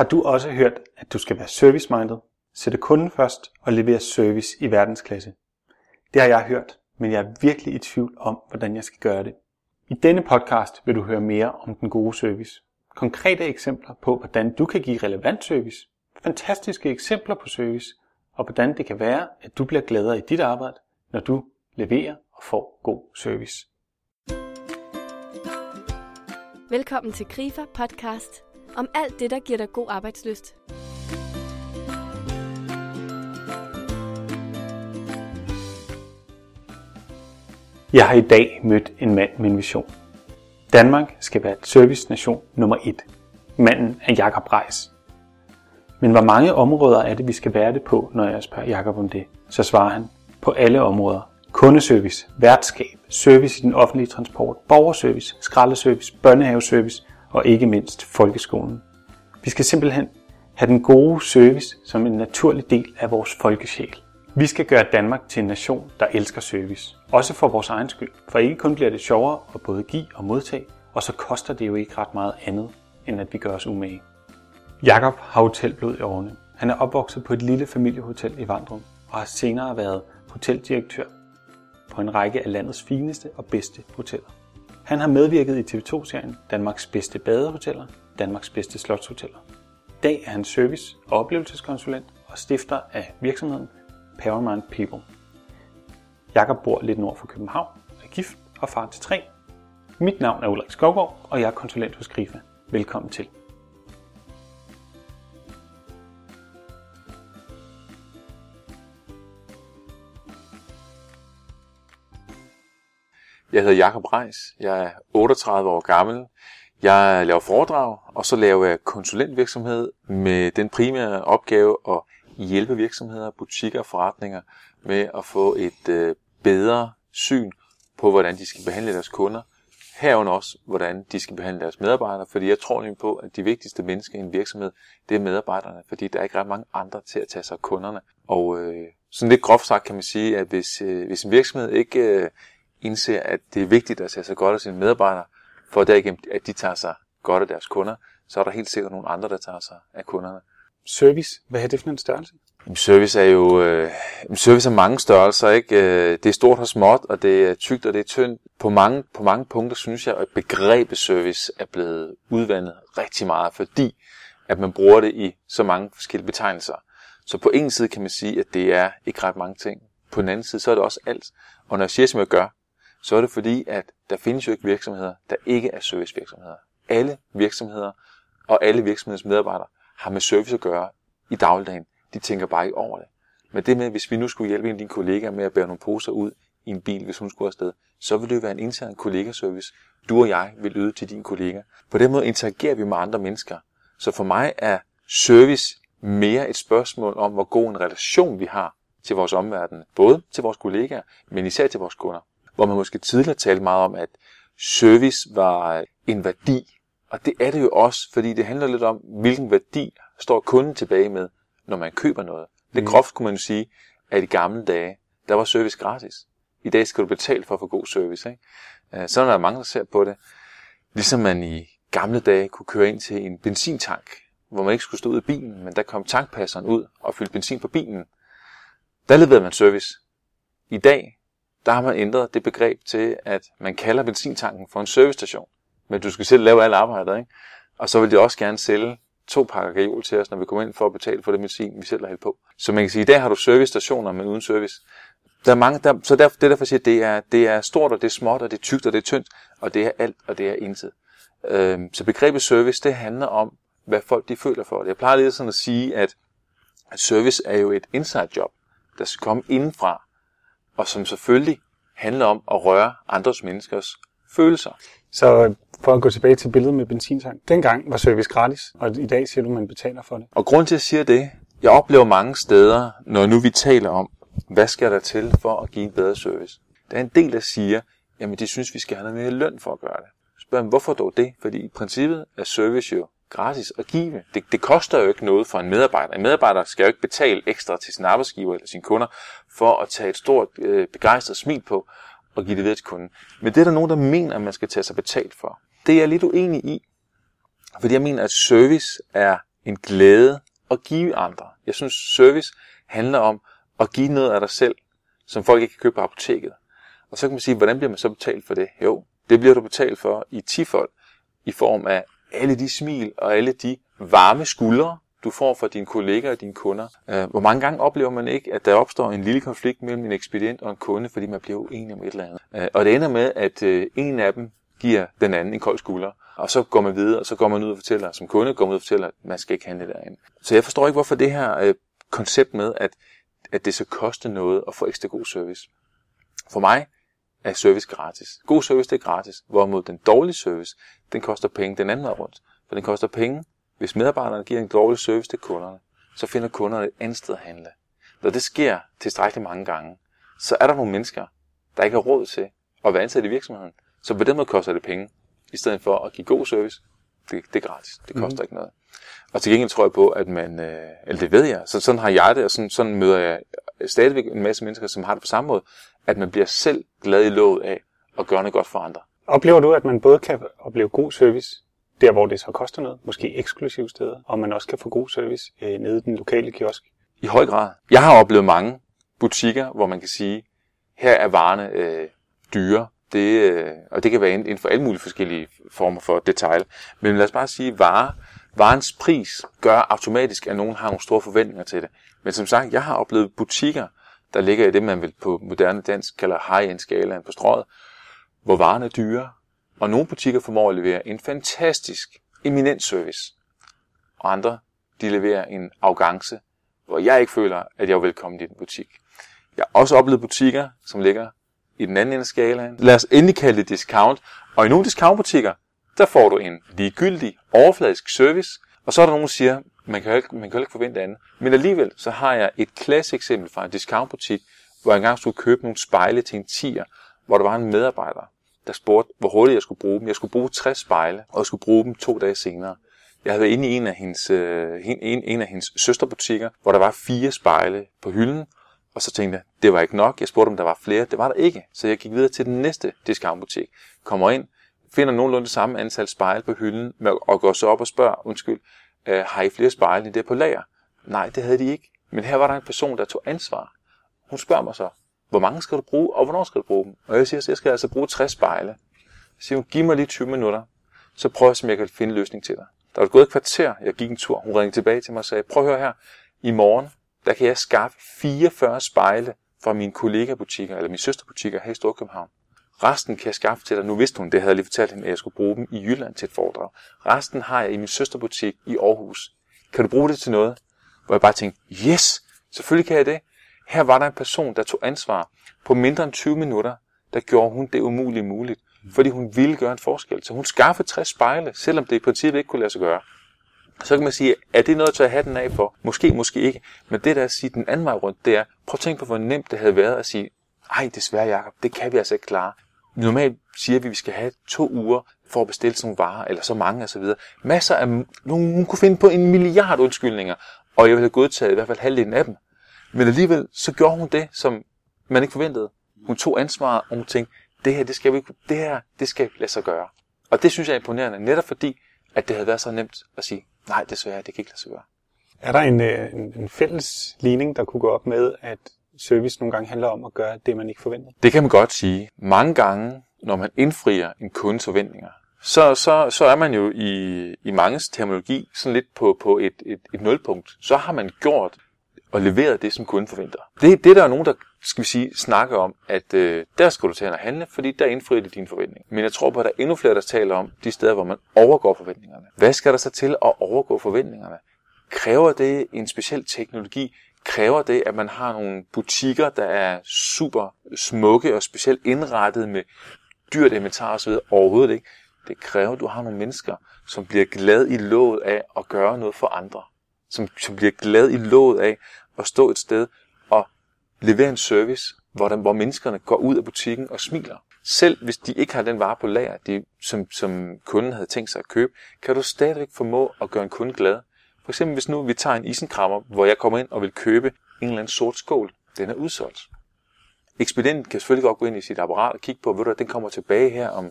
Har du også hørt, at du skal være service-minded, sætte kunden først og levere service i verdensklasse? Det har jeg hørt, men jeg er virkelig i tvivl om, hvordan jeg skal gøre det. I denne podcast vil du høre mere om den gode service. Konkrete eksempler på, hvordan du kan give relevant service, fantastiske eksempler på service, og hvordan det kan være, at du bliver gladere i dit arbejde, når du leverer og får god service. Velkommen til Grifer Podcast om alt det, der giver dig god arbejdsløst. Jeg har i dag mødt en mand med en vision. Danmark skal være et service-nation nummer et. Manden er Jakob Reis. Men hvor mange områder er det, vi skal være det på, når jeg spørger Jakob om det? Så svarer han, på alle områder. Kundeservice, værtskab, service i den offentlige transport, borgerservice, skraldeservice, børnehaveservice og ikke mindst folkeskolen. Vi skal simpelthen have den gode service som en naturlig del af vores folkesjæl. Vi skal gøre Danmark til en nation, der elsker service. Også for vores egen skyld. For ikke kun bliver det sjovere at både give og modtage, og så koster det jo ikke ret meget andet, end at vi gør os umage. Jakob har hotelblod i årene. Han er opvokset på et lille familiehotel i Vandrum, og har senere været hoteldirektør på en række af landets fineste og bedste hoteller. Han har medvirket i TV2-serien Danmarks bedste badehoteller, Danmarks bedste slotshoteller. I dag er han service- og oplevelseskonsulent og stifter af virksomheden Paramount People. Jakob bor lidt nord for København, er gift og far til tre. Mit navn er Ulrik Skovgaard, og jeg er konsulent hos Grifa. Velkommen til. Jeg hedder Jakob Reis. Jeg er 38 år gammel. Jeg laver foredrag, og så laver jeg konsulentvirksomhed med den primære opgave at hjælpe virksomheder, butikker og forretninger med at få et øh, bedre syn på, hvordan de skal behandle deres kunder. Herunder også, hvordan de skal behandle deres medarbejdere, fordi jeg tror nemlig på, at de vigtigste mennesker i en virksomhed, det er medarbejderne, fordi der er ikke ret mange andre til at tage sig af kunderne. Og øh, sådan lidt groft sagt kan man sige, at hvis, øh, hvis en virksomhed ikke øh, indser, at det er vigtigt at tage sig godt af sine medarbejdere, for derigennem, at de tager sig godt af deres kunder, så er der helt sikkert nogle andre, der tager sig af kunderne. Service, hvad er det for en størrelse? Jamen, service er jo øh, service er mange størrelser, ikke? Øh, det er stort og småt, og det er tykt og det er tyndt. På mange, på mange punkter synes jeg, at begrebet service er blevet udvandet rigtig meget, fordi at man bruger det i så mange forskellige betegnelser. Så på en side kan man sige, at det er ikke ret mange ting. På den anden side, så er det også alt. Og når jeg siger, som jeg gør, så er det fordi, at der findes jo ikke virksomheder, der ikke er servicevirksomheder. Alle virksomheder og alle virksomhedens medarbejdere har med service at gøre i dagligdagen. De tænker bare ikke over det. Men det med, hvis vi nu skulle hjælpe en af dine kollegaer med at bære nogle poser ud i en bil, hvis hun skulle afsted, så ville det jo være en intern kollegaservice, du og jeg vil yde til din kollega. På den måde interagerer vi med andre mennesker. Så for mig er service mere et spørgsmål om, hvor god en relation vi har til vores omverden. Både til vores kollegaer, men især til vores kunder. Hvor man måske tidligere talte meget om, at service var en værdi. Og det er det jo også, fordi det handler lidt om, hvilken værdi står kunden tilbage med, når man køber noget. Det groft kunne man jo sige, at i gamle dage, der var service gratis. I dag skal du betale for at få god service. Ikke? Så er der mange, der ser på det. Ligesom man i gamle dage kunne køre ind til en benzintank, hvor man ikke skulle stå ud af bilen, men der kom tankpasseren ud og fyldte benzin på bilen. Der leverede man service. I dag, der har man ændret det begreb til, at man kalder benzintanken for en servicestation. Men du skal selv lave alt arbejdet, ikke? Og så vil de også gerne sælge to pakker gajol til os, når vi kommer ind for at betale for det medicin, vi selv har hældt på. Så man kan sige, at i dag har du servicestationer, men uden service. Der er mange, der, så derfor, det er derfor, siger, at det er, det er stort, og det er småt, og det er tykt, og det er tyndt, og det er alt, og det er intet. Øhm, så begrebet service, det handler om, hvad folk de føler for det. Jeg plejer lidt sådan at sige, at, at service er jo et inside job, der skal komme indenfra, og som selvfølgelig handler om at røre andres menneskers følelser. Så for at gå tilbage til billedet med benzintank. Dengang var service gratis, og i dag siger du, at man betaler for det. Og grund til, at jeg siger det, jeg oplever mange steder, når nu vi taler om, hvad skal der til for at give en bedre service. Der er en del, der siger, jamen de synes, vi skal have noget mere løn for at gøre det. Spørg dem, hvorfor dog det? Fordi i princippet er service jo gratis at give. Det, det koster jo ikke noget for en medarbejder. En medarbejder skal jo ikke betale ekstra til sin arbejdsgiver eller sine kunder for at tage et stort øh, begejstret smil på og give det videre til kunden. Men det er der nogen, der mener, at man skal tage sig betalt for. Det er jeg lidt uenig i. Fordi jeg mener, at service er en glæde at give andre. Jeg synes, service handler om at give noget af dig selv, som folk ikke kan købe på apoteket. Og så kan man sige, hvordan bliver man så betalt for det? Jo, det bliver du betalt for i tifold, i form af alle de smil og alle de varme skuldre, du får fra dine kollegaer og dine kunder. Øh, hvor mange gange oplever man ikke, at der opstår en lille konflikt mellem en ekspedient og en kunde, fordi man bliver uenig om et eller andet. Øh, og det ender med, at øh, en af dem giver den anden en kold skulder, og så går man videre, og så går man ud og fortæller, som kunde går man ud og fortæller, at man skal ikke handle derinde. Så jeg forstår ikke, hvorfor det her koncept med, at, at det så koster noget at få ekstra god service. For mig er service gratis. God service det er gratis, hvorimod den dårlige service, den koster penge den anden vej rundt. For den koster penge, hvis medarbejderne giver en dårlig service til kunderne, så finder kunderne et andet sted at handle. Når det sker tilstrækkeligt mange gange, så er der nogle mennesker, der ikke har råd til at være ansat i virksomheden. Så på den måde koster det penge, i stedet for at give god service. Det, det er gratis. Det koster mm. ikke noget. Og til gengæld tror jeg på, at man, øh, eller det ved jeg, så sådan har jeg det, og sådan, sådan møder jeg stadigvæk en masse mennesker, som har det på samme måde, at man bliver selv glad i låget af at gøre noget godt for andre. Oplever du, at man både kan opleve god service der, hvor det så koster noget, måske eksklusive steder, og man også kan få god service øh, nede i den lokale kiosk? I høj grad. Jeg har oplevet mange butikker, hvor man kan sige, her er varerne øh, dyre, det, øh, og det kan være inden for alle mulige forskellige former for detail. Men lad os bare sige, vare, varens pris gør automatisk, at nogen har nogle store forventninger til det. Men som sagt, jeg har oplevet butikker, der ligger i det, man vil på moderne dansk kalder high-end skalaen på strået, hvor varerne er dyre, og nogle butikker formår at levere en fantastisk, eminent service. Og andre, de leverer en arrogance, hvor jeg ikke føler, at jeg er velkommen i den butik. Jeg har også oplevet butikker, som ligger i den anden ende af skalaen. Lad os endelig kalde det discount. Og i nogle discountbutikker, der får du en ligegyldig, overfladisk service, og så er der nogen, der siger, man kan jo ikke, man kan jo ikke forvente andet. Men alligevel, så har jeg et klassisk eksempel fra en discountbutik, hvor jeg engang skulle købe nogle spejle til en tier, hvor der var en medarbejder, der spurgte, hvor hurtigt jeg skulle bruge dem. Jeg skulle bruge 60 spejle, og jeg skulle bruge dem to dage senere. Jeg havde været inde i en af hendes, øh, en, en af hendes søsterbutikker, hvor der var fire spejle på hylden, og så tænkte jeg, det var ikke nok. Jeg spurgte, om der var flere. Det var der ikke. Så jeg gik videre til den næste discountbutik. Kommer ind, finder nogenlunde det samme antal spejle på hylden, og går så op og spørger, undskyld, øh, har I flere spejle end det på lager? Nej, det havde de ikke. Men her var der en person, der tog ansvar. Hun spørger mig så, hvor mange skal du bruge, og hvornår skal du bruge dem? Og jeg siger, så jeg skal altså bruge 60 spejle. Så siger hun, giv mig lige 20 minutter, så prøv at jeg kan finde en løsning til dig. Der var gået et kvarter, jeg gik en tur. Hun ringede tilbage til mig og sagde, prøv at høre her, i morgen, der kan jeg skaffe 44 spejle fra mine kollegabutikker, eller mine søsterbutikker her i Storkøbenhavn. Resten kan jeg skaffe til dig. Nu vidste hun, det havde jeg lige fortalt hende, at jeg skulle bruge dem i Jylland til et foredrag. Resten har jeg i min søsterbutik i Aarhus. Kan du bruge det til noget? Hvor jeg bare tænkte, yes, selvfølgelig kan jeg det. Her var der en person, der tog ansvar. På mindre end 20 minutter, der gjorde hun det umulige muligt. Fordi hun ville gøre en forskel. Så hun skaffede 60 spejle, selvom det i princippet ikke kunne lade sig gøre. Så kan man sige, er det noget at tage hatten af for? Måske, måske ikke. Men det der at sige den anden vej rundt, det er, prøv at tænke på, hvor nemt det havde været at sige, ej desværre Jacob, det kan vi altså ikke klare. Normalt siger vi, at vi skal have to uger for at bestille sådan nogle varer, eller så mange osv. Masser af, nogen kunne finde på en milliard undskyldninger, og jeg ville have godtaget i hvert fald halvdelen af dem. Men alligevel, så gjorde hun det, som man ikke forventede. Hun tog ansvaret, og hun tænkte, det her, det skal vi, det her, det skal lade sig gøre. Og det synes jeg er imponerende, netop fordi, at det havde været så nemt at sige, nej, desværre, det kan ikke lade sig gøre. Er der en, øh, en, en fælles ligning, der kunne gå op med, at service nogle gange handler om at gøre det, man ikke forventer? Det kan man godt sige. Mange gange, når man indfrier en kundes forventninger, så, så, så er man jo i, i manges terminologi sådan lidt på, på et, et, et nulpunkt. Så har man gjort og leveret det, som kunden forventer. Det, det der er nogen, der skal vi sige, snakker om, at øh, der skal du til at handle, fordi der indfrier det dine forventninger. Men jeg tror på, at der er endnu flere, der taler om de steder, hvor man overgår forventningerne. Hvad skal der så til at overgå forventningerne? Kræver det en speciel teknologi? Kræver det, at man har nogle butikker, der er super smukke og specielt indrettet med dyrt inventar osv.? Overhovedet ikke. Det kræver, at du har nogle mennesker, som bliver glad i låget af at gøre noget for andre. Som, som bliver glad i låget af at stå et sted og levere en service, hvor, der, hvor menneskerne går ud af butikken og smiler. Selv hvis de ikke har den vare på lager, de, som, som kunden havde tænkt sig at købe, kan du stadigvæk formå at gøre en kunde glad. For eksempel hvis nu vi tager en isenkrammer, hvor jeg kommer ind og vil købe en eller anden sort skål. Den er udsolgt. Ekspedienten kan selvfølgelig godt gå ind i sit apparat og kigge på, ved du, at den kommer tilbage her om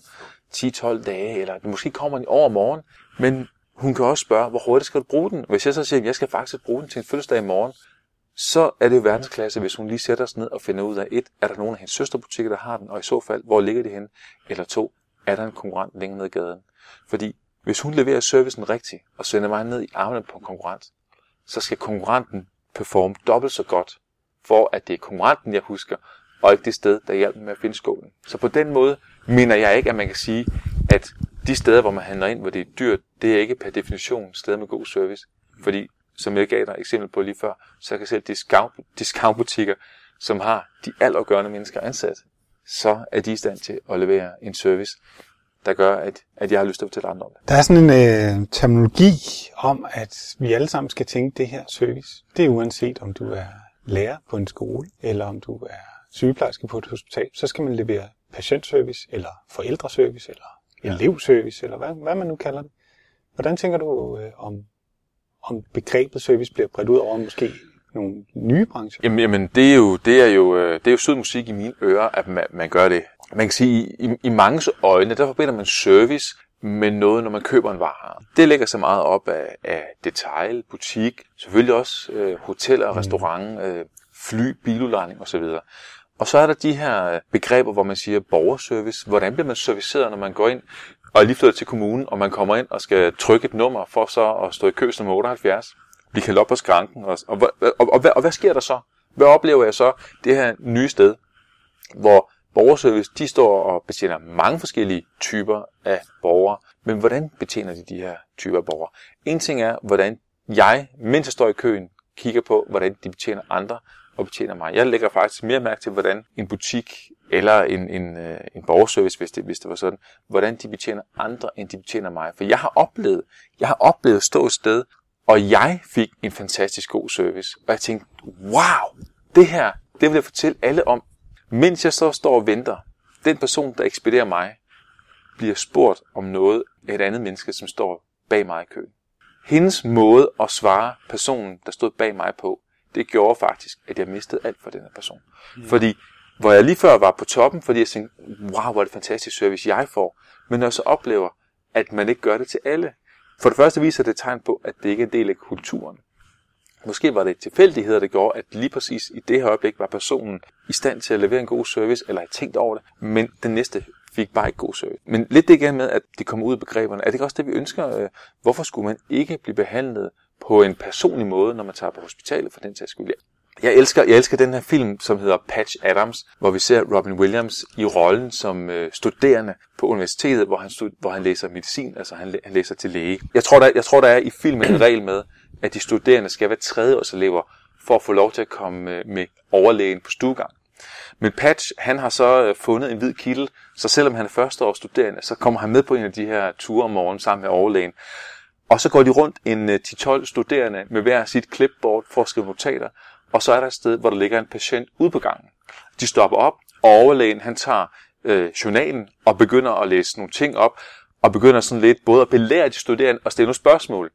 10-12 dage, eller måske kommer den over morgen, men hun kan også spørge, hvor hurtigt skal du bruge den? Hvis jeg så siger, at jeg skal faktisk bruge den til en fødselsdag i morgen, så er det jo verdensklasse, hvis hun lige sætter sig ned og finder ud af, et, er der nogen af hendes søsterbutikker, der har den, og i så fald, hvor ligger de henne? Eller to, er der en konkurrent længere ned i gaden? Fordi hvis hun leverer servicen rigtigt og sender mig ned i armene på en konkurrent, så skal konkurrenten performe dobbelt så godt, for at det er konkurrenten, jeg husker, og ikke det sted, der hjælper med at finde skålen. Så på den måde mener jeg ikke, at man kan sige, at de steder, hvor man handler ind, hvor det er dyrt, det er ikke per definition steder med god service. Fordi, som jeg gav dig eksempel på lige før, så kan selv discount, discountbutikker, som har de allergørende mennesker ansat, så er de i stand til at levere en service, der gør, at, at jeg har lyst til at fortælle andre om det. Der er sådan en øh, terminologi om, at vi alle sammen skal tænke det her service. Det er uanset om du er lærer på en skole, eller om du er sygeplejerske på et hospital, så skal man levere patientservice, eller forældreservice, eller elevservice, eller hvad, hvad man nu kalder det. Hvordan tænker du øh, om, om begrebet service bliver bredt ud over måske nogle nye brancher? Jamen, jamen det, er jo, det, er jo, øh, det er jo sød musik i mine ører, at man, man gør det. Man kan sige, i, i mange øjne, der forbinder man service med noget, når man køber en vare. Det lægger sig meget op af, af detail, butik, selvfølgelig også øh, hotel og restaurant, øh, fly, biludlejning osv. Og så er der de her øh, begreber, hvor man siger borgerservice. Hvordan bliver man serviceret, når man går ind og er lige flyttet til kommunen, og man kommer ind og skal trykke et nummer for så at stå i kø som 78? Blive kaldt op på skranken. Og, og, og, og, og, hvad, og hvad sker der så? Hvad oplever jeg så det her nye sted, hvor borgerservice, de står og betjener mange forskellige typer af borgere. Men hvordan betjener de de her typer af borgere? En ting er, hvordan jeg, mens jeg står i køen, kigger på, hvordan de betjener andre og betjener mig. Jeg lægger faktisk mere mærke til, hvordan en butik eller en, en, øh, en borgerservice, hvis det, hvis det var sådan, hvordan de betjener andre, end de betjener mig. For jeg har oplevet, jeg har oplevet at stå et sted, og jeg fik en fantastisk god service. Og jeg tænkte, wow, det her, det vil jeg fortælle alle om. Mens jeg så står og venter, den person, der ekspederer mig, bliver spurgt om noget af et andet menneske, som står bag mig i køen. Hendes måde at svare personen, der stod bag mig på, det gjorde faktisk, at jeg mistede alt for den her person. Mm. Fordi, hvor jeg lige før var på toppen, fordi jeg tænkte, wow, hvor er det fantastisk service, jeg får. Men når jeg så oplever, at man ikke gør det til alle. For det første viser det tegn på, at det ikke er en del af kulturen. Måske var det tilfældigheder, der gjorde, at lige præcis i det her øjeblik var personen i stand til at levere en god service, eller have tænkt over det, men den næste fik bare ikke god service. Men lidt det igen med, at det kommer ud af begreberne, er det ikke også det, vi ønsker? Øh, hvorfor skulle man ikke blive behandlet på en personlig måde, når man tager på hospitalet for den sags skyld? Jeg elsker, jeg elsker den her film, som hedder Patch Adams, hvor vi ser Robin Williams i rollen som øh, studerende på universitetet, hvor han, stud, hvor han læser medicin, altså han, han læser til læge. Jeg tror, der, jeg tror, der er i filmen en regel med, at de studerende skal være tredjeårselever for at få lov til at komme øh, med overlægen på stuegang. Men Patch, han har så øh, fundet en hvid kittel, så selvom han er førsteårsstuderende, så kommer han med på en af de her ture om morgenen sammen med overlægen. Og så går de rundt en øh, 10-12 studerende med hver sit clipboard for at skrive notater, og så er der et sted, hvor der ligger en patient ude på gangen. De stopper op, og overlægen han tager øh, journalen og begynder at læse nogle ting op, og begynder sådan lidt både at belære de studerende og stille nogle spørgsmål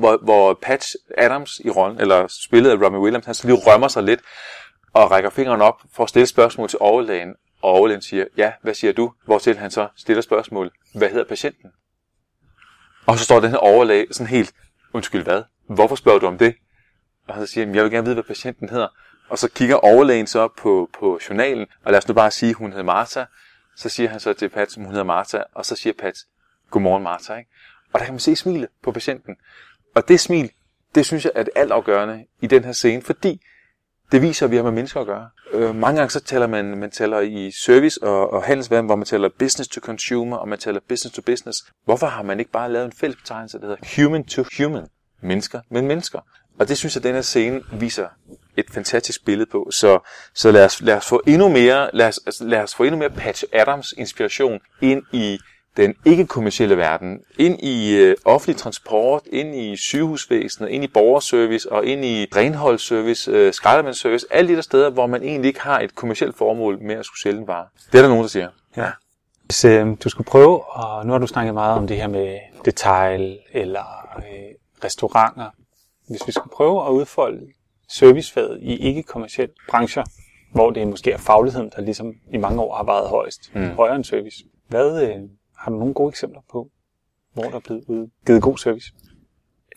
hvor, hvor Patch Adams i rollen, eller spillet af Robin Williams, han så lige rømmer sig lidt og rækker fingeren op for at stille spørgsmål til overlægen. Og overlægen siger, ja, hvad siger du? Hvortil han så stiller spørgsmål, hvad hedder patienten? Og så står den her overlæge sådan helt, undskyld hvad? Hvorfor spørger du om det? Og så siger jeg vil gerne vide, hvad patienten hedder. Og så kigger overlægen så på, på journalen, og lad os nu bare sige, hun hedder Martha. Så siger han så til Pat, hun hedder Martha, og så siger Pat, godmorgen Martha. Ikke? Og der kan man se smilet på patienten. Og det smil, det synes jeg er det altafgørende i den her scene, fordi det viser, at vi har med mennesker at gøre. Øh, mange gange så taler man, man taler i service og, og handelsverden, hvor man taler business to consumer, og man taler business to business. Hvorfor har man ikke bare lavet en fælles betegnelse, der hedder human to human? Mennesker med mennesker. Og det synes jeg, at den her scene viser et fantastisk billede på. Så, så lad, os, lad os få endnu mere, lad os, altså, lad os få endnu mere Patch Adams inspiration ind i den ikke-kommercielle verden, ind i øh, offentlig transport, ind i sygehusvæsenet, ind i borgerservice og ind i renholdsservice, øh, skraldemandsservice, alle de der steder, hvor man egentlig ikke har et kommersielt formål med at skulle sælge en vare. Det er der nogen, der siger. Ja. Hvis øh, du skulle prøve, og nu har du snakket meget om det her med detail eller øh, restauranter. Hvis vi skulle prøve at udfolde servicefaget i ikke-kommersielle brancher, hvor det måske er fagligheden, der ligesom i mange år har været højst, mm. højere end service. Hvad, øh, har du nogle gode eksempler på, hvor der er blevet givet god service?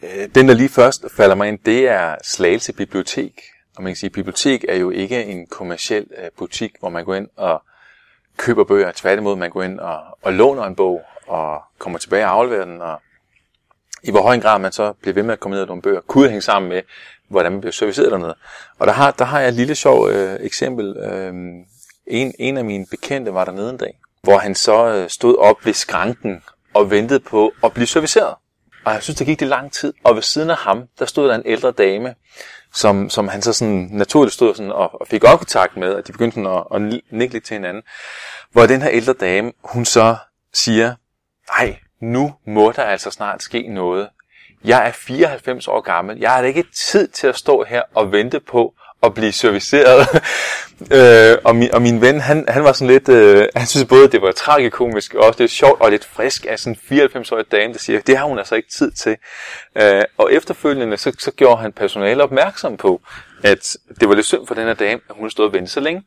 Øh, den, der lige først falder mig ind, det er Slagelse Bibliotek. Og man kan sige, at bibliotek er jo ikke en kommersiel øh, butik, hvor man går ind og køber bøger. Tværtimod, man går ind og, og låner en bog og kommer tilbage og afleverer den. Og i hvor høj grad man så bliver ved med at komme ned af nogle bøger, kunne hænge sammen med, hvordan man bliver serviceret dernede. Og der har, der har jeg et lille sjov øh, eksempel. Øh, en, en af mine bekendte var dernede en dag, hvor han så øh, stod op ved skranken og ventede på at blive serviceret. Og jeg synes, det gik det lang tid. Og ved siden af ham, der stod der en ældre dame, som, som han så sådan naturligt stod sådan og, og fik øjekontakt med, og de begyndte sådan at, at nikke lidt til hinanden. Hvor den her ældre dame, hun så siger, nej, nu må der altså snart ske noget. Jeg er 94 år gammel. Jeg har da ikke tid til at stå her og vente på at blive serviceret. øh, og, min, og min ven, han, han var sådan lidt, øh, han synes både, det var tragikomisk, og også lidt sjovt og lidt frisk af sådan en 94-årig dame, der siger, det har hun altså ikke tid til. Øh, og efterfølgende, så, så gjorde han personale opmærksom på, at det var lidt synd for den her dame, at hun stod og ventede så længe.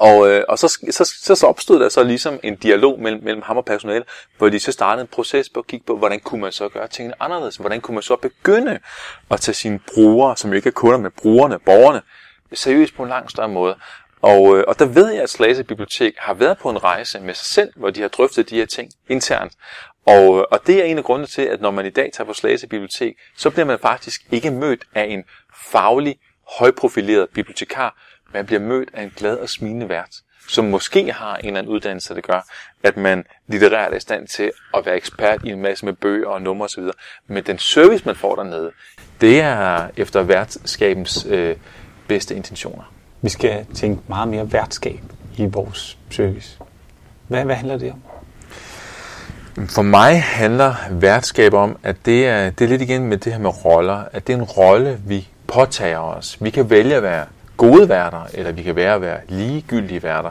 Og, øh, og så, så, så, så opstod der så ligesom en dialog mellem, mellem ham og personale, hvor de så startede en proces på at kigge på, hvordan kunne man så gøre tingene anderledes? Hvordan kunne man så begynde at tage sine brugere, som jo ikke er kunder, med brugerne, borgerne, seriøst på en langt større måde. Og, øh, og der ved jeg, at Slagelse Bibliotek har været på en rejse med sig selv, hvor de har drøftet de her ting internt. Og, øh, og det er en af grundene til, at når man i dag tager på Slagelse Bibliotek, så bliver man faktisk ikke mødt af en faglig, højprofileret bibliotekar, man bliver mødt af en glad og smilende vært, som måske har en eller anden uddannelse, der gør, at man litterært er i stand til at være ekspert i en masse med bøger og numre osv. Men den service, man får dernede, det er efter værtskabens øh, bedste intentioner. Vi skal tænke meget mere værtskab i vores service. Hvad, hvad handler det om? For mig handler værtskab om, at det er, det er lidt igen med det her med roller, at det er en rolle, vi påtager os. Vi kan vælge at være gode værter, eller vi kan være at være ligegyldige værter.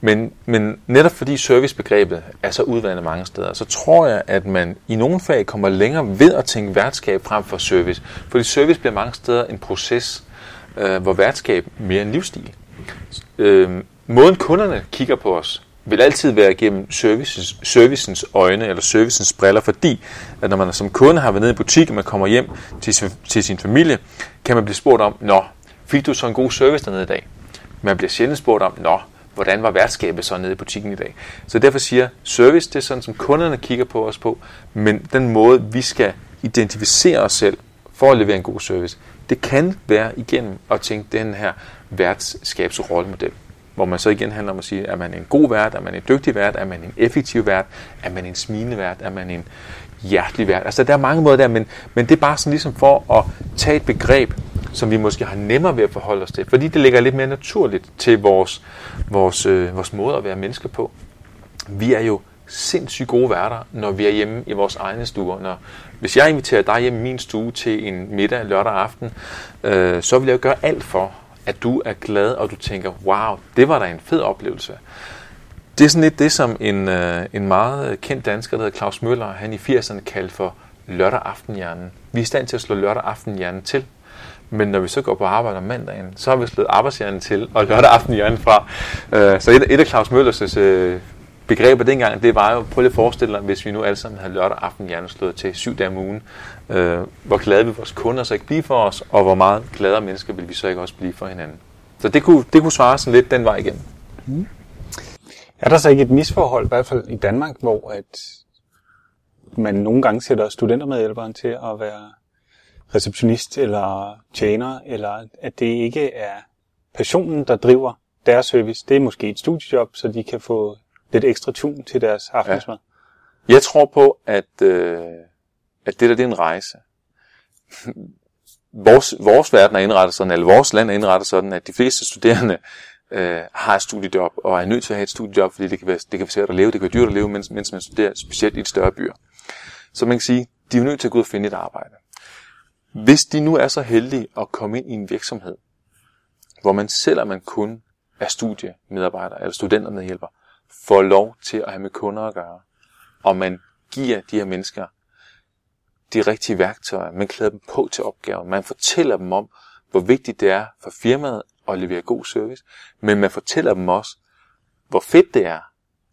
Men, men netop fordi servicebegrebet er så udvandet mange steder, så tror jeg, at man i nogle fag kommer længere ved at tænke værtskab frem for service. Fordi service bliver mange steder en proces, øh, hvor værtskab mere en livsstil. Øh, måden kunderne kigger på os, vil altid være gennem services, servicens øjne eller servicens briller, fordi at når man som kunde har været nede i butikken, man kommer hjem til sin, til sin familie, kan man blive spurgt om, nå, fik du så en god service dernede i dag? Man bliver sjældent spurgt om, nå, hvordan var værtskabet så nede i butikken i dag? Så derfor siger service, det er sådan, som kunderne kigger på os på, men den måde, vi skal identificere os selv for at levere en god service, det kan være igennem at tænke den her værtskabsrollemodel, hvor man så igen handler om at sige, er man en god vært, er man en dygtig vært, er man en effektiv vært, er man en smilende vært, er man en hjertelig vært. Altså der er mange måder der, men, men det er bare sådan ligesom for at tage et begreb, som vi måske har nemmere ved at forholde os til, fordi det ligger lidt mere naturligt til vores, vores, øh, vores måde at være mennesker på. Vi er jo sindssygt gode værter, når vi er hjemme i vores egne stuer. Når, hvis jeg inviterer dig hjem i min stue til en middag lørdag aften, øh, så vil jeg jo gøre alt for, at du er glad, og du tænker, wow, det var da en fed oplevelse. Det er sådan lidt det, som en, øh, en meget kendt dansker, der hedder Claus Møller, han i 80'erne kaldte for lørdag aftenhjernen. Vi er i stand til at slå lørdag aftenhjernen til. Men når vi så går på arbejde om mandagen, så har vi slået arbejdshjernen til og lørdag aftenhjernen fra. Øh, så et, et af Claus Møllers øh, begreber dengang, det var jo, prøv lige at forestille dig, hvis vi nu alle sammen havde lørdag aften hjerneslået til syv dage om ugen, øh, hvor glade vil vores kunder så ikke blive for os, og hvor meget gladere mennesker vil vi så ikke også blive for hinanden. Så det kunne, det kunne svare sådan lidt den vej igen. Mm. Er der så ikke et misforhold, i hvert fald i Danmark, hvor at man nogle gange sætter studentermedhjælperen til at være receptionist eller tjener, eller at det ikke er passionen, der driver deres service. Det er måske et studiejob, så de kan få lidt ekstra tun til deres aftensmad. Ja. Jeg tror på, at, øh, at det der det er en rejse. vores, vores verden er indrettet sådan, eller vores land er indrettet sådan, at de fleste studerende øh, har et studiejob, og er nødt til at have et studiejob, fordi det kan være, det kan være svært at leve, det kan være dyrt at leve, mens, mens man studerer, specielt i et større byer. Så man kan sige, de er nødt til at gå ud og finde et arbejde. Hvis de nu er så heldige at komme ind i en virksomhed, hvor man selvom man kun er studiemedarbejder eller studentermedhjælper, får lov til at have med kunder at gøre, og man giver de her mennesker de rigtige værktøjer, man klæder dem på til opgaven, man fortæller dem om, hvor vigtigt det er for firmaet at levere god service, men man fortæller dem også, hvor fedt det er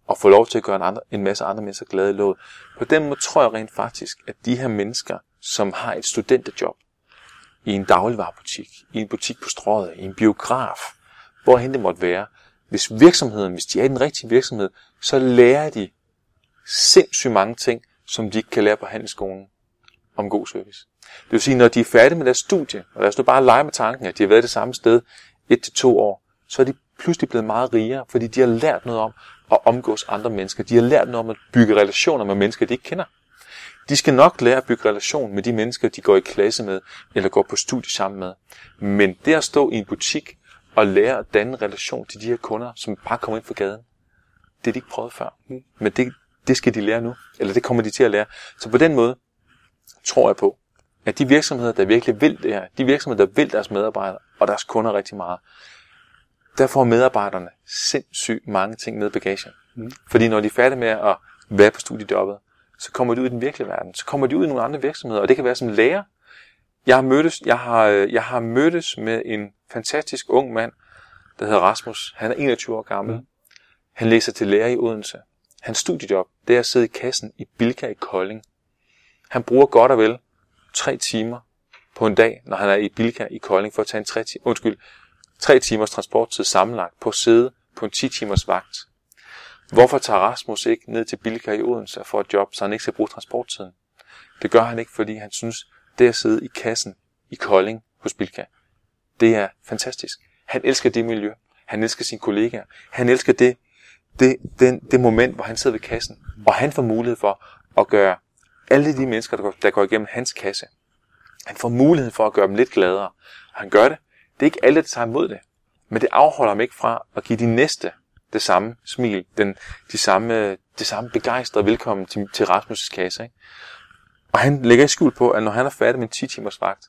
at få lov til at gøre en, andre, en masse andre mennesker glade i låget. På den måde tror jeg rent faktisk, at de her mennesker, som har et studenterjob i en dagligvarerbutik, i en butik på strøget, i en biograf, hvorhen det måtte være, hvis virksomheden, hvis de er i den rigtige virksomhed, så lærer de sindssygt mange ting, som de ikke kan lære på handelsskolen om god service. Det vil sige, når de er færdige med deres studie, og lad os nu bare lege med tanken, at de har været det samme sted et til to år, så er de pludselig blevet meget rigere, fordi de har lært noget om at omgås andre mennesker. De har lært noget om at bygge relationer med mennesker, de ikke kender. De skal nok lære at bygge relation med de mennesker, de går i klasse med, eller går på studie sammen med. Men det at stå i en butik og lære at danne relation til de her kunder, som bare kommer ind fra gaden, det er de ikke prøvet før. Men det, det skal de lære nu, eller det kommer de til at lære. Så på den måde tror jeg på, at de virksomheder, der virkelig vil det her, de virksomheder, der vil deres medarbejdere og deres kunder rigtig meget, der får medarbejderne sindssygt mange ting med bagagen. Mm. Fordi når de er færdige med at være på studiejobbet, så kommer de ud i den virkelige verden. Så kommer de ud i nogle andre virksomheder, og det kan være som lærer. Jeg har mødtes, jeg har, jeg har mødtes med en fantastisk ung mand, der hedder Rasmus. Han er 21 år gammel. Mm. Han læser til lærer i Odense. Hans studiejob, det er at sidde i kassen i Bilka i Kolding. Han bruger godt og vel tre timer på en dag, når han er i Bilka i Kolding, for at tage en tre, undskyld, tre timers transporttid sammenlagt på at sidde på en 10 timers vagt. Hvorfor tager Rasmus ikke ned til Bilka i Odense for et job, så han ikke skal bruge transporttiden? Det gør han ikke, fordi han synes, det at sidde i kassen i Kolding hos Bilka, det er fantastisk. Han elsker det miljø. Han elsker sine kollegaer. Han elsker det, det, den, det moment, hvor han sidder ved kassen. Og han får mulighed for at gøre alle de mennesker, der går, der går igennem hans kasse, han får mulighed for at gøre dem lidt gladere. Og han gør det. Det er ikke alle, der tager imod det. Men det afholder ham ikke fra at give de næste det samme smil, den, de samme, det samme begejstrede velkommen til, til Rasmus' kasse. Ikke? Og han lægger i skjul på, at når han er færdig med en 10 timers vagt,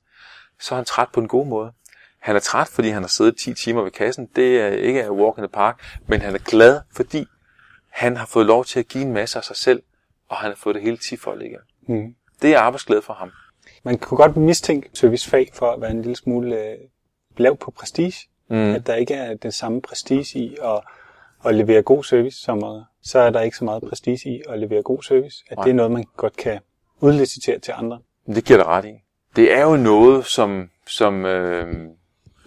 så er han træt på en god måde. Han er træt, fordi han har siddet 10 timer ved kassen. Det er ikke a walk in the park, men han er glad, fordi han har fået lov til at give en masse af sig selv, og han har fået det hele 10 for igen. Mm. Det er arbejdsglæde for ham. Man kan godt mistænke servicefag for at være en lille smule øh, lav på prestige. Mm. At der ikke er den samme prestige i at, at levere god service, som at, så er der ikke så meget prestige i at levere god service. At Nej. det er noget, man godt kan udlicitere til andre. Det giver dig ret i. Det er jo noget, som, som øh,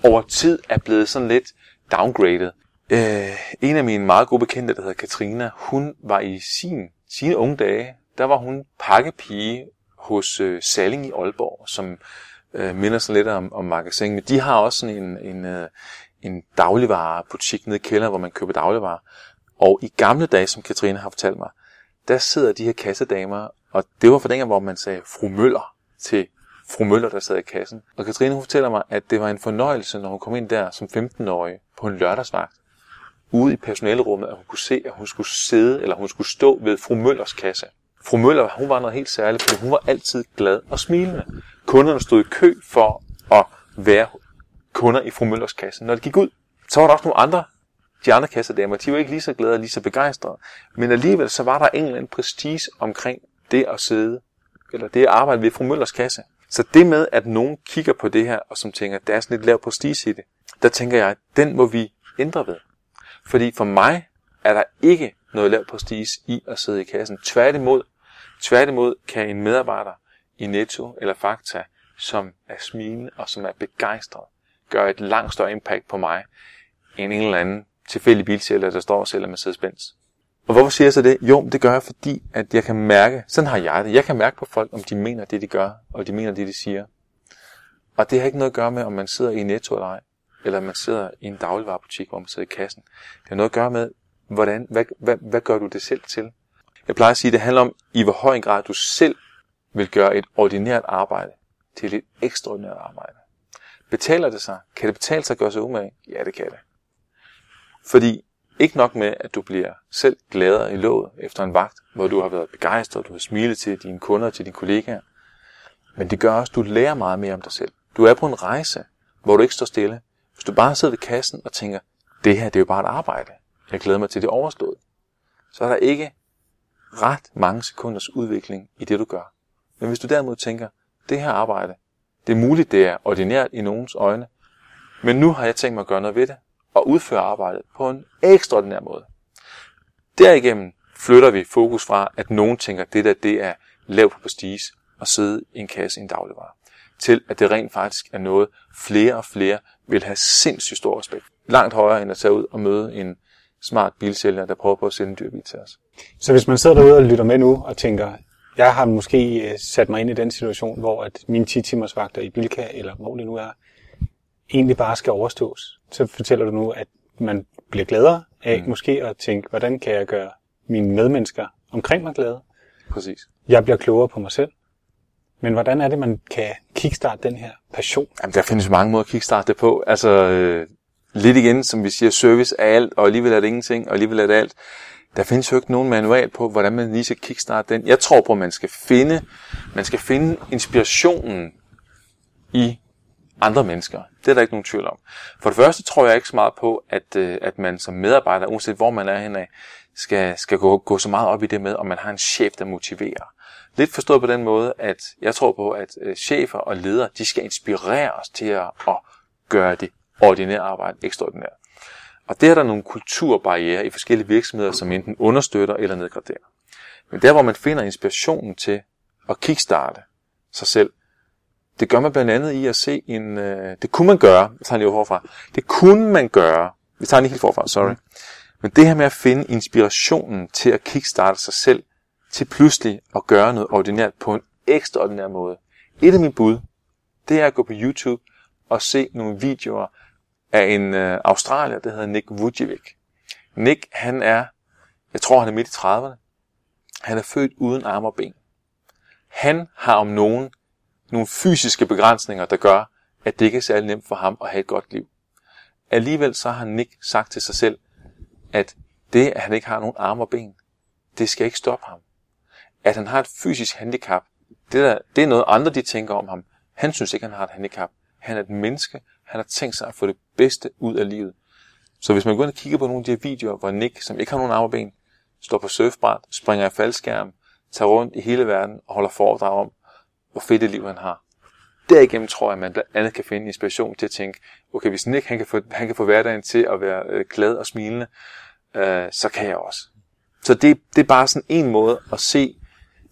over tid er blevet sådan lidt downgraded. Øh, en af mine meget gode bekendte, der hedder Katrina, hun var i sin, sine unge dage, der var hun pakkepige hos øh, Salling i Aalborg, som øh, minder sådan lidt om, om magasin. Men de har også sådan en, en, øh, en dagligvarebutik nede i kælderen, hvor man køber dagligvarer. Og i gamle dage, som Katrine har fortalt mig, der sidder de her kassedamer, og det var for dengang, hvor man sagde fru Møller til fru Møller, der sad i kassen. Og Katrine hun fortæller mig, at det var en fornøjelse, når hun kom ind der som 15-årig på en lørdagsvagt, ude i personalerummet, at hun kunne se, at hun skulle sidde, eller hun skulle stå ved fru Møllers kasse. Fru Møller, hun var noget helt særligt, fordi hun var altid glad og smilende. Kunderne stod i kø for at være kunder i fru Møllers kasse. Når det gik ud, så var der også nogle andre, de andre kassedamer, de var ikke lige så glade og lige så begejstrede. Men alligevel så var der en eller anden prestige omkring det at sidde, eller det at arbejde ved fru Møllers kasse. Så det med, at nogen kigger på det her, og som tænker, at der er sådan lidt lav prestige i det, der tænker jeg, at den må vi ændre ved. Fordi for mig er der ikke noget lav prestige i at sidde i kassen. Tværtimod, tværtimod kan en medarbejder i Netto eller Fakta, som er smilende og som er begejstret, gør et langt større impact på mig, end en eller anden tilfældig bilsælger, der står og sælger Mercedes-Benz. Og hvorfor siger jeg så det? Jo, det gør jeg, fordi at jeg kan mærke, sådan har jeg det, jeg kan mærke på folk, om de mener det, de gør, og de mener det, de siger. Og det har ikke noget at gøre med, om man sidder i Netto eller ej, eller man sidder i en dagligvarerbutik, hvor man sidder i kassen. Det har noget at gøre med, hvordan, hvad, hvad, hvad gør du det selv til? Jeg plejer at sige, at det handler om, i hvor høj grad du selv vil gøre et ordinært arbejde til et ekstraordinært arbejde. Betaler det sig? Kan det betale sig at gøre sig umage? Ja, det kan det. Fordi ikke nok med, at du bliver selv gladere i låget efter en vagt, hvor du har været begejstret, du har smilet til dine kunder og til dine kollegaer. Men det gør også, at du lærer meget mere om dig selv. Du er på en rejse, hvor du ikke står stille. Hvis du bare sidder ved kassen og tænker, det her det er jo bare et arbejde. Jeg glæder mig til det overstået. Så er der ikke ret mange sekunders udvikling i det, du gør. Men hvis du derimod tænker, det her arbejde, det er muligt, det er ordinært i nogens øjne, men nu har jeg tænkt mig at gøre noget ved det, og udføre arbejdet på en ekstraordinær måde. Derigennem flytter vi fokus fra, at nogen tænker, at det der det er lavt på prestige og sidde i en kasse i en dagligvarer, til at det rent faktisk er noget, flere og flere vil have sindssygt stor respekt. Langt højere end at tage ud og møde en smart bilsælger, der prøver på at sælge en dyr bil til os. Så hvis man sidder derude og lytter med nu og tænker, jeg har måske øh, sat mig ind i den situation, hvor at mine 10 timers vagter i Bilka, eller hvor det nu er, egentlig bare skal overstås. Så fortæller du nu, at man bliver gladere af mm. måske at tænke, hvordan kan jeg gøre mine medmennesker omkring mig glade? Præcis. Jeg bliver klogere på mig selv. Men hvordan er det, man kan kickstarte den her passion? Jamen, der findes mange måder at kickstarte det på. Altså, øh, lidt igen, som vi siger, service er alt, og alligevel er det ingenting, og alligevel er det alt. Der findes jo ikke nogen manual på, hvordan man lige skal kickstarte den. Jeg tror på, at man skal finde, man skal finde inspirationen i andre mennesker. Det er der ikke nogen tvivl om. For det første tror jeg ikke så meget på, at, øh, at man som medarbejder, uanset hvor man er henad, skal, skal gå, gå så meget op i det med, om man har en chef, der motiverer. Lidt forstået på den måde, at jeg tror på, at øh, chefer og ledere, de skal inspirere os til at, at gøre det ordinære arbejde ekstraordinært. Og det er der nogle kulturbarriere i forskellige virksomheder, som enten understøtter eller nedgraderer. Men der, hvor man finder inspirationen til at kickstarte sig selv, det gør man blandt andet i at se en... Øh, det kunne man gøre, jeg tager lige forfra, det kunne man gøre, vi tager lige helt forfra, sorry. Men det her med at finde inspirationen til at kickstarte sig selv, til pludselig at gøre noget ordinært på en ekstraordinær måde. Et af mine bud, det er at gå på YouTube og se nogle videoer af en øh, australier, der hedder Nick Vujicic. Nick, han er, jeg tror han er midt i 30'erne. Han er født uden arme og ben. Han har om nogen nogle fysiske begrænsninger, der gør, at det ikke er særlig nemt for ham at have et godt liv. Alligevel så har Nick sagt til sig selv, at det, at han ikke har nogen arme og ben, det skal ikke stoppe ham. At han har et fysisk handicap, det, der, det er noget andre, de tænker om ham. Han synes ikke, han har et handicap. Han er et menneske. Han har tænkt sig at få det bedste ud af livet. Så hvis man går ind og kigger på nogle af de her videoer, hvor Nick, som ikke har nogen arme og ben, står på surfbræt, springer i faldskærm, tager rundt i hele verden og holder foredrag om, hvor fedt et liv han har. Derigennem tror jeg, at man blandt andet kan finde inspiration til at tænke, okay, hvis Nick han kan få, han kan få hverdagen til at være øh, glad og smilende, øh, så kan jeg også. Så det, det er bare sådan en måde at se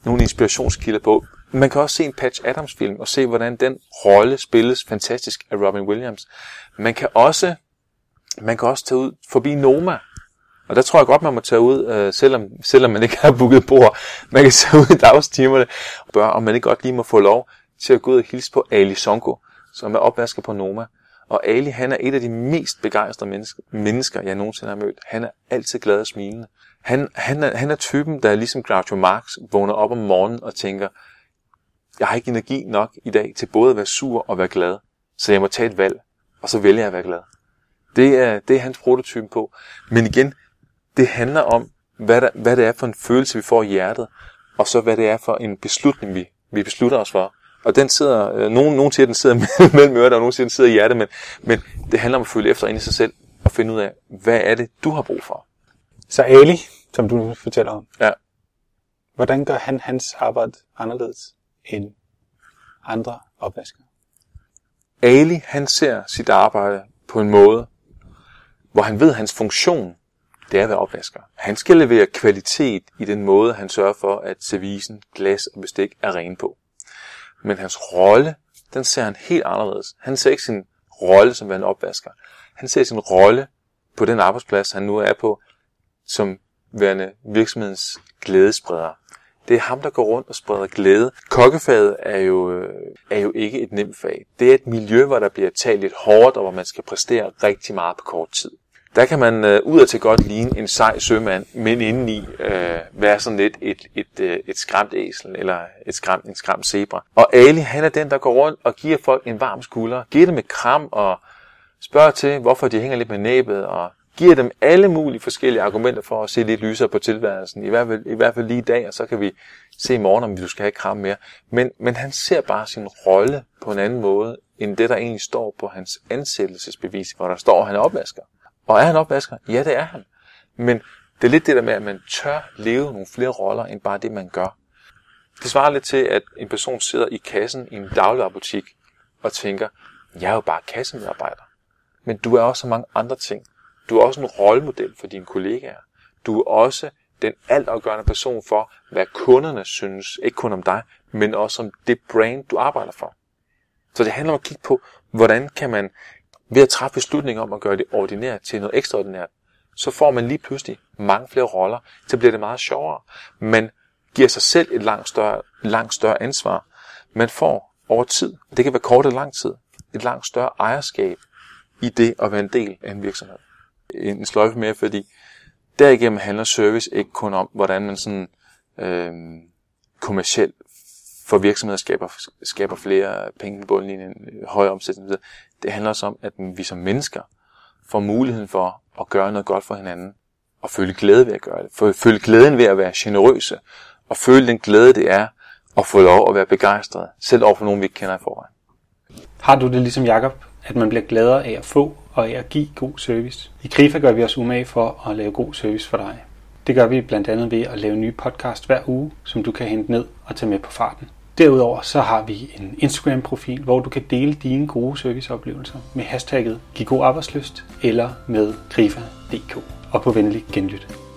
nogle inspirationskilder på. Man kan også se en Patch Adams film og se, hvordan den rolle spilles fantastisk af Robin Williams. Man kan også, man kan også tage ud forbi Noma. Og der tror jeg godt, man må tage ud, øh, selvom, selvom man ikke har booket bord. Man kan tage ud i dagstimerne og spørge, om man ikke godt lige må få lov til at gå ud og hilse på Ali Sonko, som er opvasker på Noma. Og Ali, han er et af de mest begejstrede mennesker, mennesker, jeg nogensinde har mødt. Han er altid glad og smilende. Han, han, er, han er typen, der ligesom Groucho Marx, vågner op om morgenen og tænker, jeg har ikke energi nok i dag til både at være sur og være glad, så jeg må tage et valg, og så vælger jeg at være glad. Det er, det er hans prototype på. Men igen, det handler om, hvad, der, hvad det er for en følelse, vi får i hjertet, og så hvad det er for en beslutning, vi, vi beslutter os for. Og den sidder, øh, nogen, nogen siger, at den sidder mellem ørerne, og nogen siger, at den sidder i hjertet, men, men det handler om at følge efter ind i sig selv, og finde ud af, hvad er det, du har brug for. Så Ali, som du fortæller om, Ja. hvordan gør han hans arbejde anderledes end andre opvaskere? Ali, han ser sit arbejde på en måde, hvor han ved, at hans funktion, det er at være opvasker. Han skal levere kvalitet i den måde, han sørger for, at servicen, glas og bestik er ren på. Men hans rolle, den ser han helt anderledes. Han ser ikke sin rolle som en opvasker. Han ser sin rolle på den arbejdsplads, han nu er på, som værende virksomhedens glædespreder. Det er ham, der går rundt og spreder glæde. Kokkefaget er jo, øh, er jo ikke et nemt fag. Det er et miljø, hvor der bliver talt lidt hårdt, og hvor man skal præstere rigtig meget på kort tid. Der kan man øh, ud til godt ligne en sej sømand, men indeni øh, være sådan lidt et, et, et, et skræmt æsel, eller et skræmt, en skræmt zebra. Og Ali, han er den, der går rundt og giver folk en varm skulder, giver dem et kram og spørger til, hvorfor de hænger lidt med næbet, og giver dem alle mulige forskellige argumenter for at se lidt lysere på tilværelsen. I hvert fald, i hvert fald lige i dag, og så kan vi se i morgen, om vi skal have kram mere. Men, men han ser bare sin rolle på en anden måde, end det, der egentlig står på hans ansættelsesbevis, hvor der står, at han er opvasker. Og er han opvasker? Ja, det er han. Men det er lidt det der med, at man tør leve nogle flere roller, end bare det, man gør. Det svarer lidt til, at en person sidder i kassen i en dagligvarerbutik og tænker, jeg er jo bare kassemedarbejder. Men du er også så mange andre ting. Du er også en rollemodel for dine kollegaer. Du er også den altafgørende person for, hvad kunderne synes, ikke kun om dig, men også om det brand, du arbejder for. Så det handler om at kigge på, hvordan kan man ved at træffe beslutninger om at gøre det ordinært til noget ekstraordinært, så får man lige pludselig mange flere roller, så bliver det meget sjovere. Man giver sig selv et langt større, langt større ansvar. Man får over tid, det kan være kort eller lang tid, et langt større ejerskab i det at være en del af en virksomhed. En sløjfe mere, fordi derigennem handler service ikke kun om, hvordan man sådan øh, kommercielt for virksomheder skaber, skaber flere penge på bundlinjen, højere omsætning. Det handler også om, at vi som mennesker får muligheden for at gøre noget godt for hinanden, og føle glæde ved at gøre det. Føle glæden ved at være generøse, og føle den glæde, det er at få lov at være begejstret, selv over for nogen, vi ikke kender i forvejen. Har du det ligesom Jakob, at man bliver gladere af at få og af at give god service? I Grifa gør vi os umage for at lave god service for dig. Det gør vi blandt andet ved at lave nye podcast hver uge, som du kan hente ned og tage med på farten. Derudover så har vi en Instagram-profil, hvor du kan dele dine gode serviceoplevelser med hashtagget Giv god arbejdsløst eller med grifa.dk. Og på venlig genlyt.